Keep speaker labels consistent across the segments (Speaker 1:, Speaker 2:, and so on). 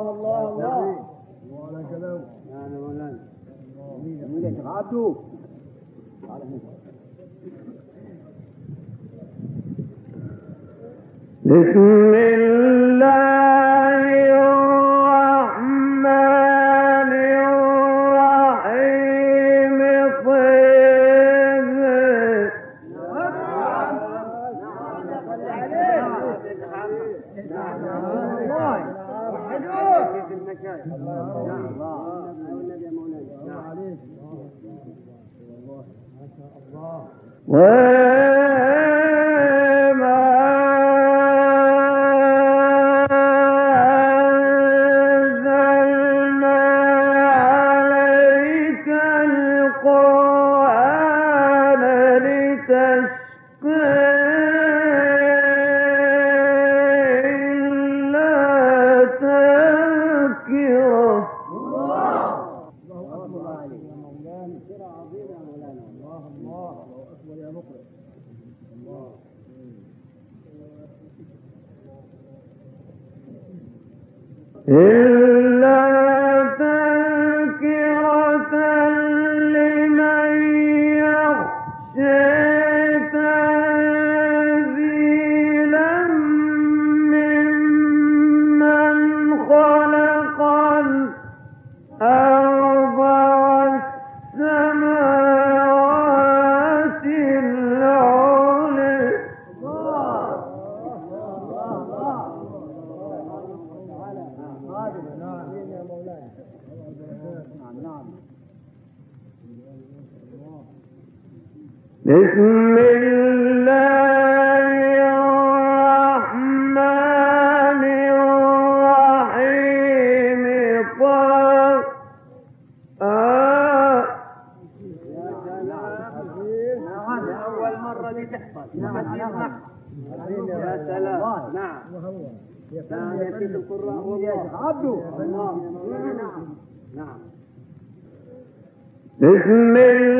Speaker 1: الله الله الله.
Speaker 2: وعلى كلام انا مولانا
Speaker 1: من تعبتوا قال
Speaker 3: بسم
Speaker 1: الله. بسم الله.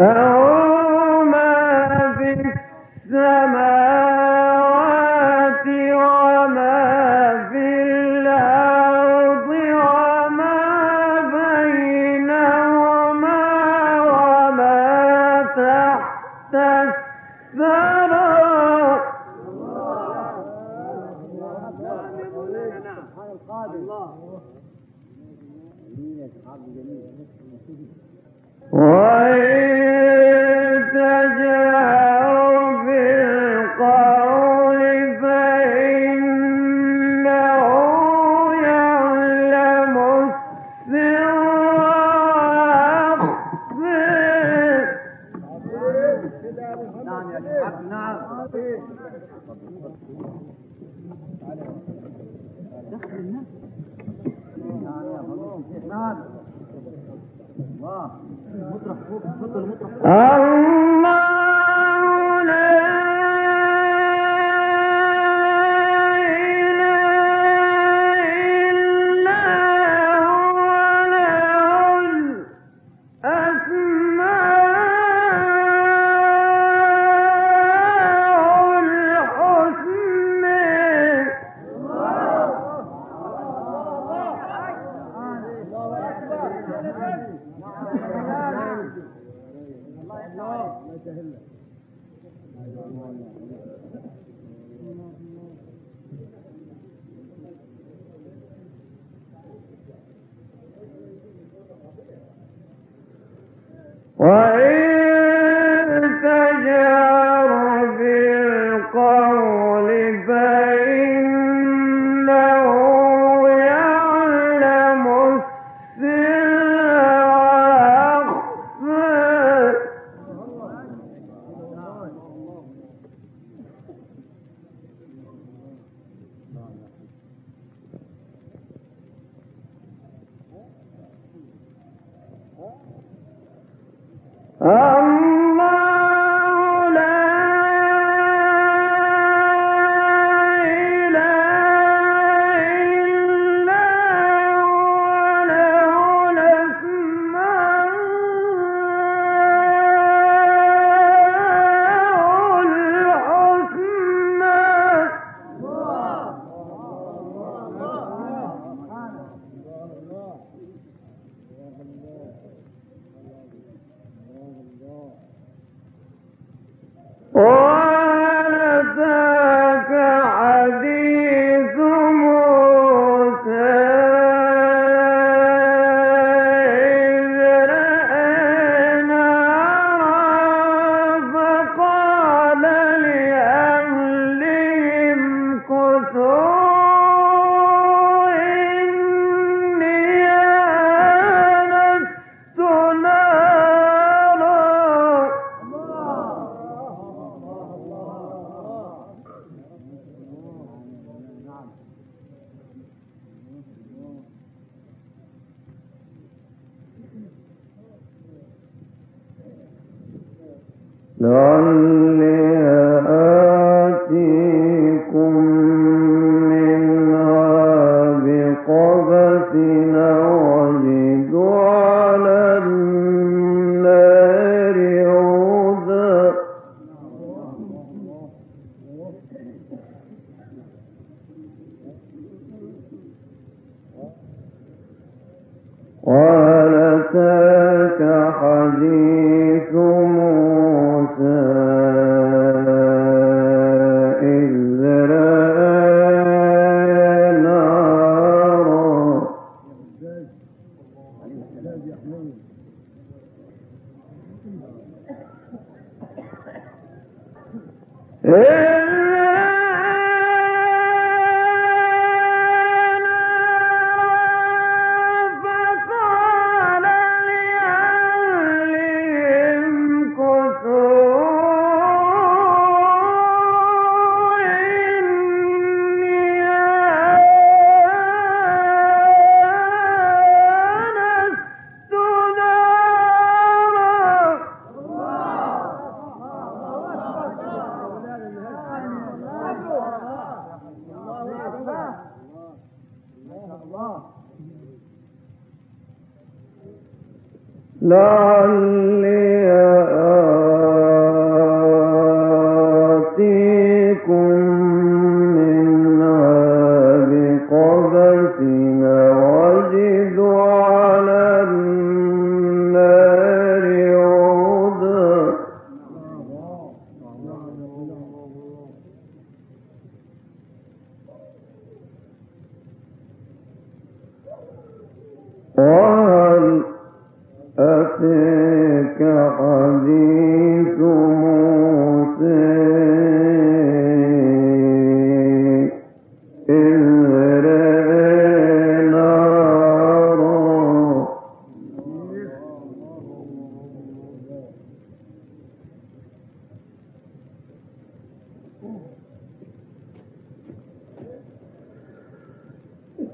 Speaker 3: No.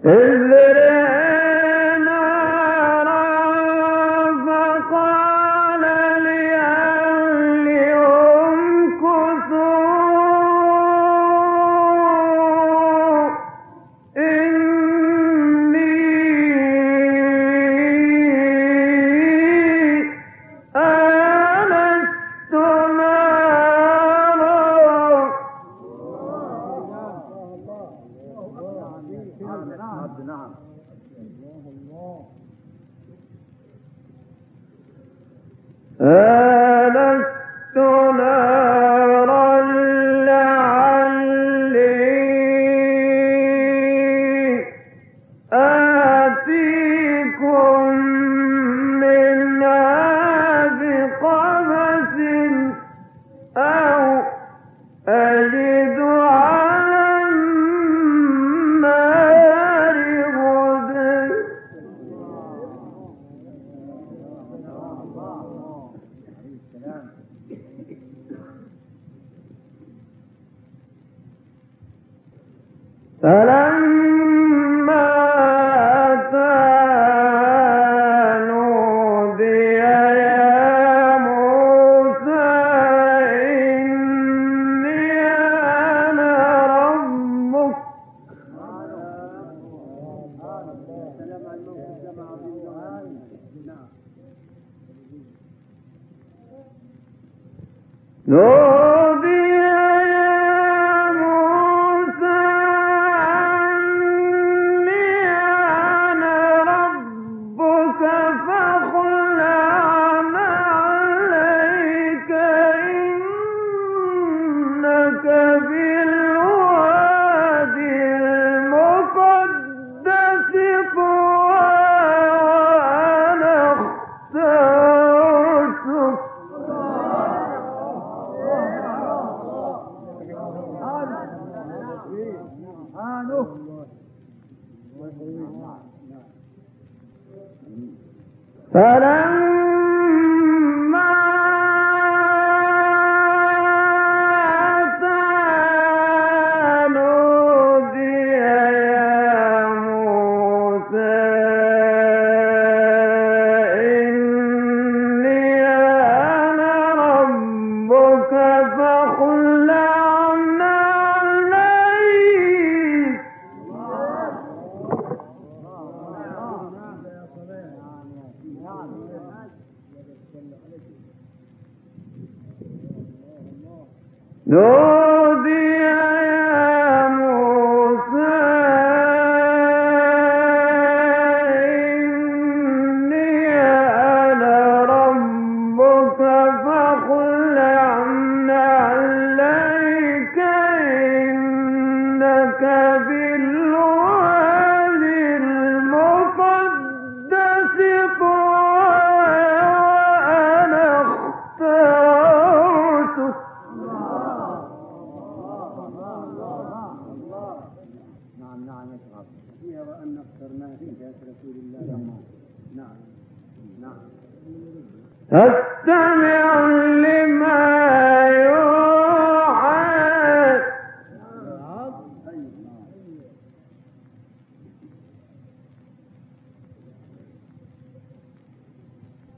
Speaker 3: Is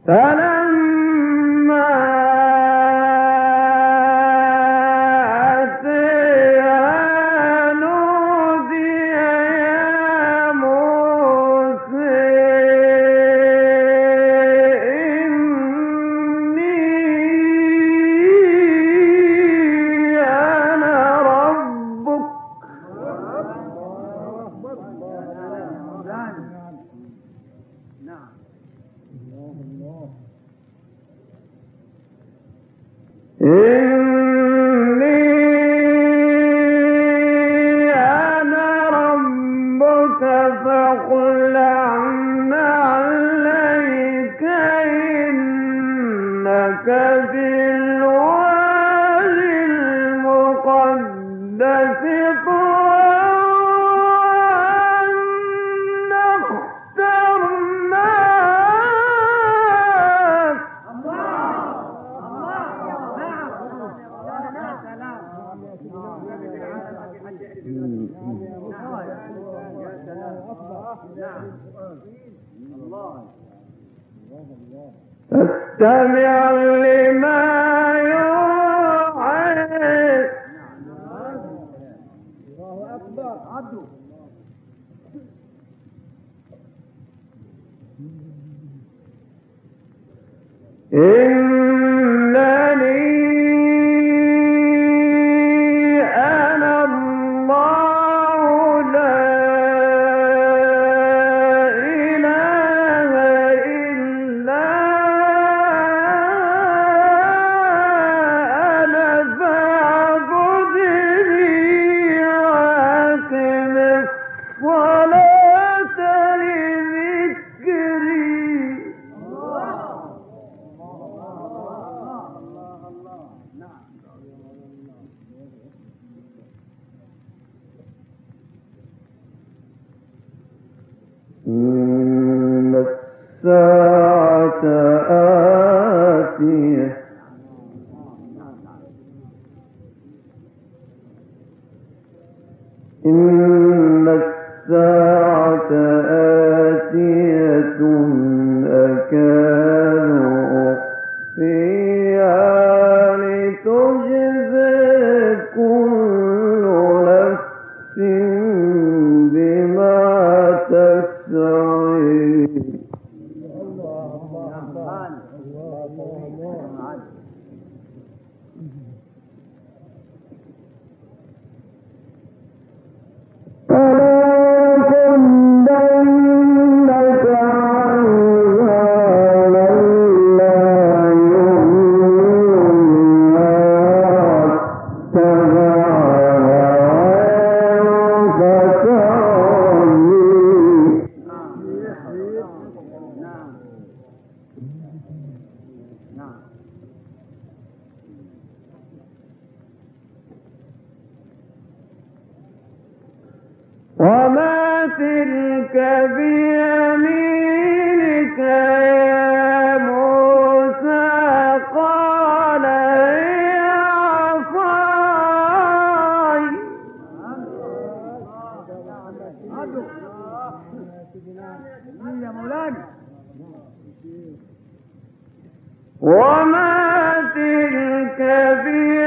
Speaker 3: Sana
Speaker 1: وما تلك بيه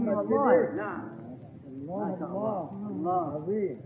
Speaker 1: محمد والله نعم. الله الله الله. عظيم.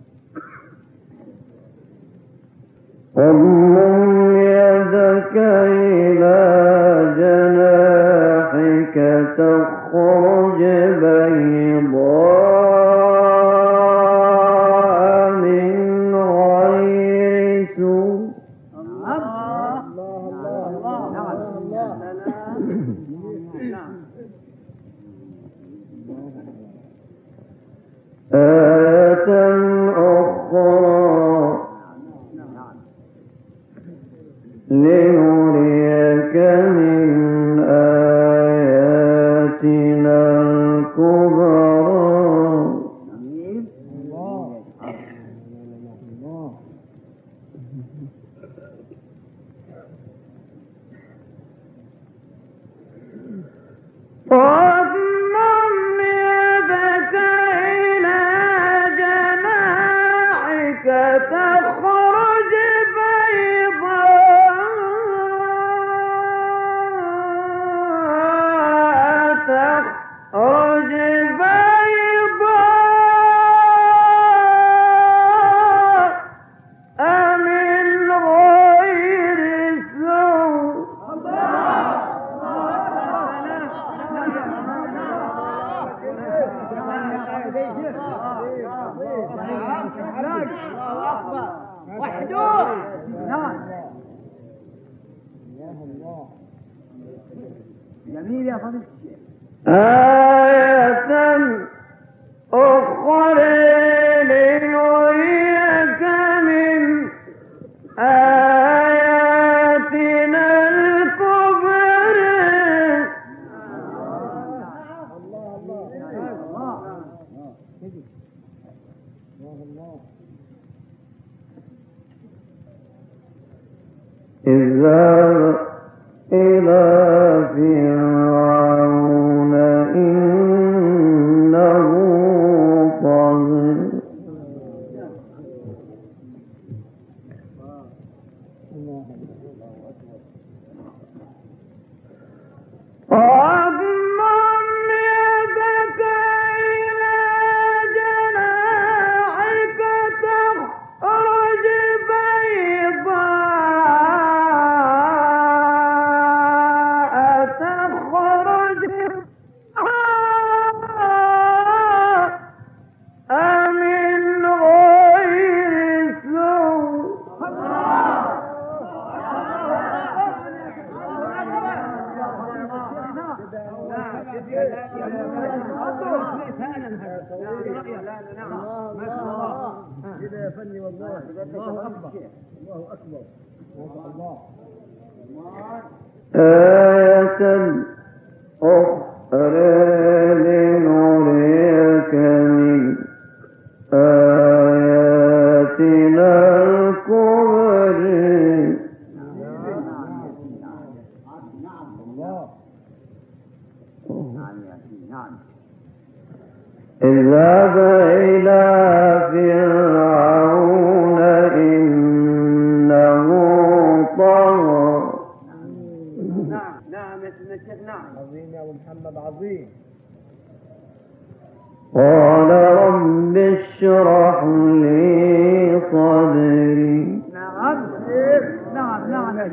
Speaker 1: اشرح لي صدري.
Speaker 2: نعم إيه، نعم نعم نعم.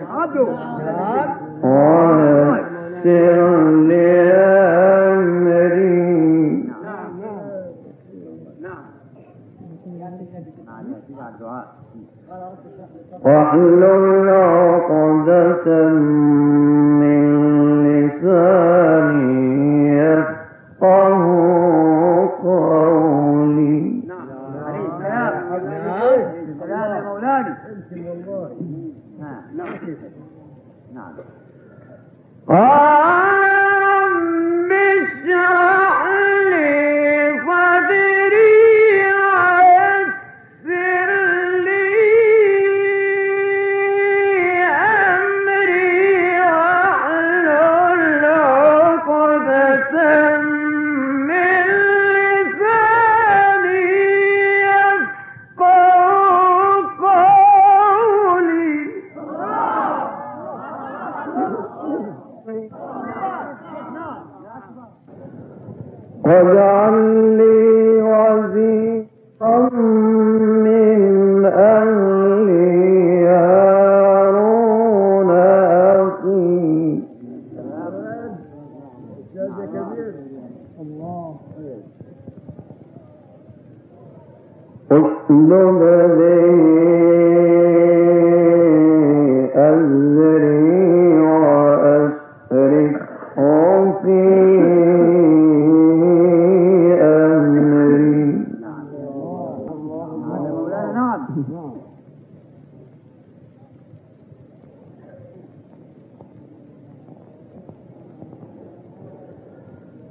Speaker 2: نعم.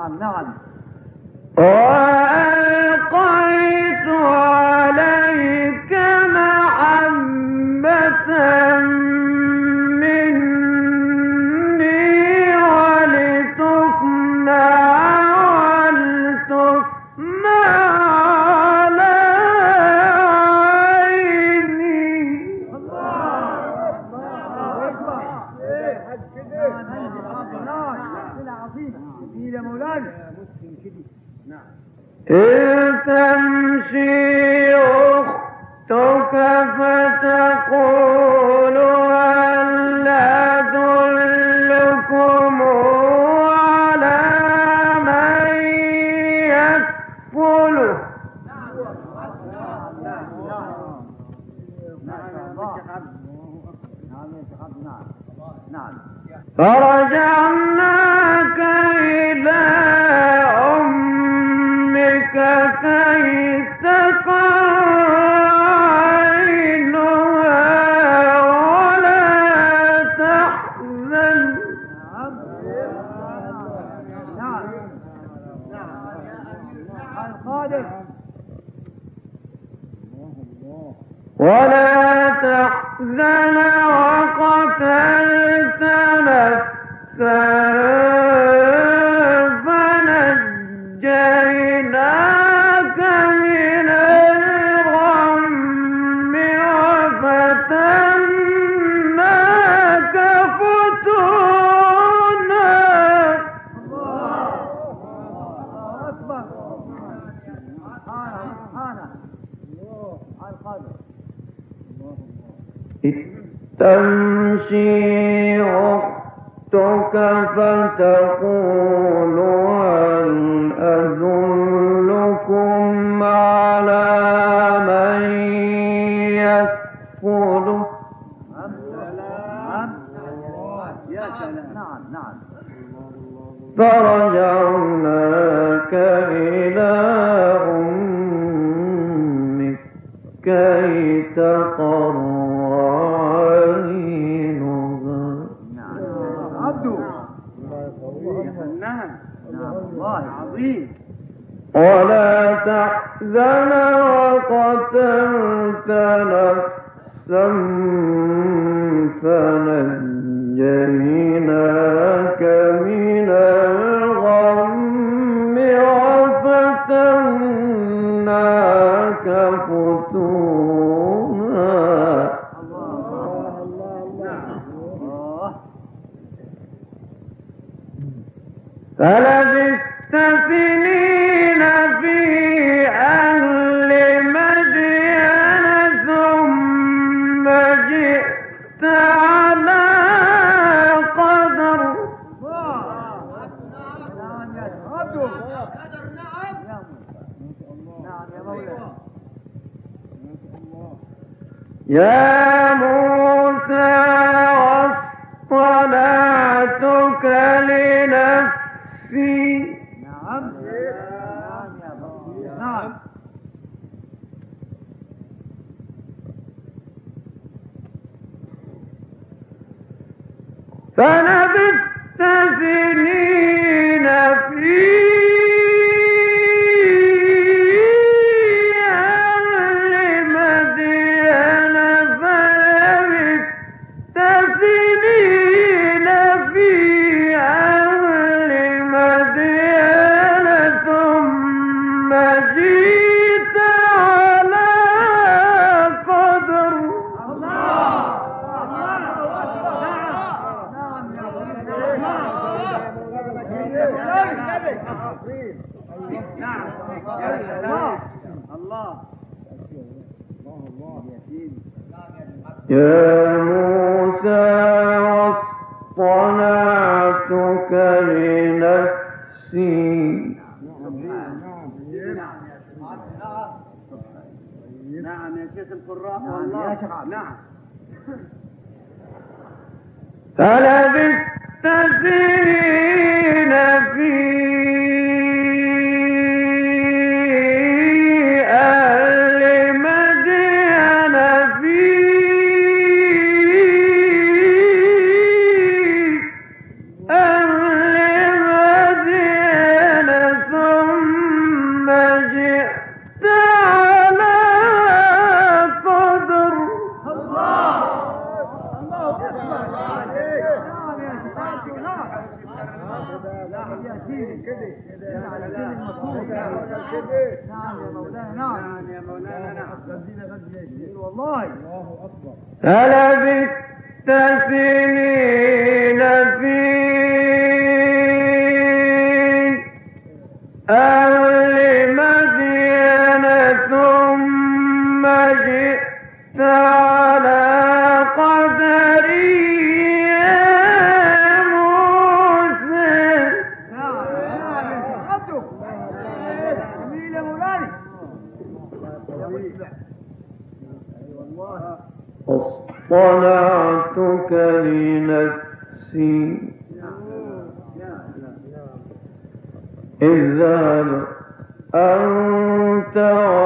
Speaker 1: none, none. Oh, ولا تحزن وقتلت نفسا. تمشي
Speaker 2: يا
Speaker 1: موسى.
Speaker 2: نعم يا سيدي نعم
Speaker 1: يا نعم يا نعم
Speaker 2: سنين في الأحزاب أن
Speaker 1: ترى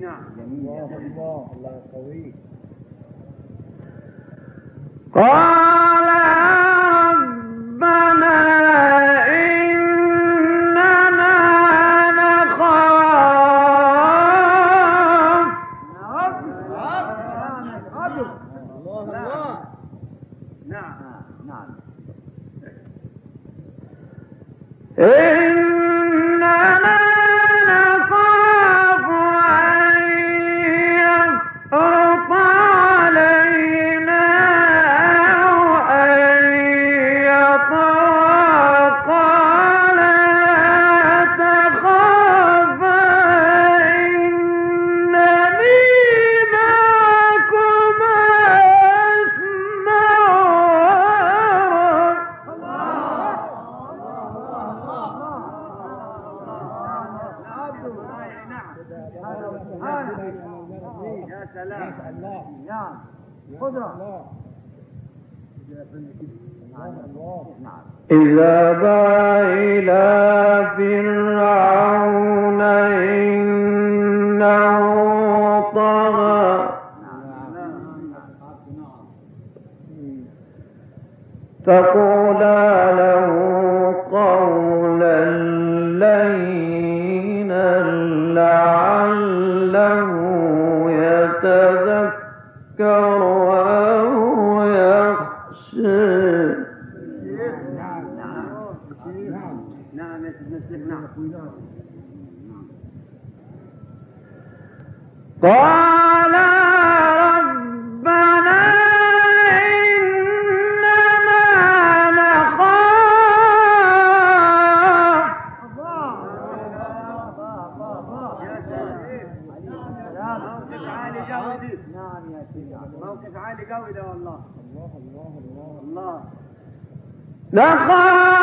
Speaker 1: بأنفسنا جميعا الله الله قوي. لقد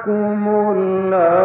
Speaker 1: لكم الأرض